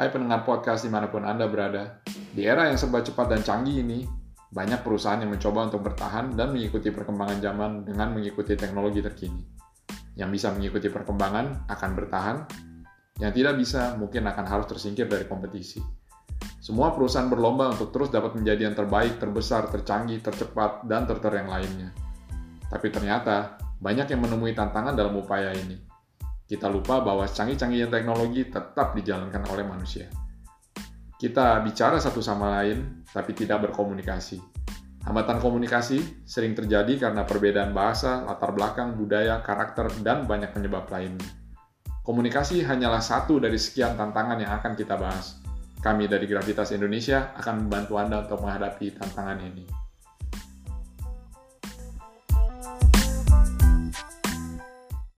Hai pendengar podcast di mana pun Anda berada. Di era yang serba cepat dan canggih ini, banyak perusahaan yang mencoba untuk bertahan dan mengikuti perkembangan zaman dengan mengikuti teknologi terkini. Yang bisa mengikuti perkembangan akan bertahan, yang tidak bisa mungkin akan harus tersingkir dari kompetisi. Semua perusahaan berlomba untuk terus dapat menjadi yang terbaik, terbesar, tercanggih, tercepat, dan terter yang lainnya. Tapi ternyata, banyak yang menemui tantangan dalam upaya ini kita lupa bahwa canggih-canggihnya teknologi tetap dijalankan oleh manusia. Kita bicara satu sama lain, tapi tidak berkomunikasi. Hambatan komunikasi sering terjadi karena perbedaan bahasa, latar belakang, budaya, karakter, dan banyak penyebab lainnya. Komunikasi hanyalah satu dari sekian tantangan yang akan kita bahas. Kami dari Gravitas Indonesia akan membantu Anda untuk menghadapi tantangan ini.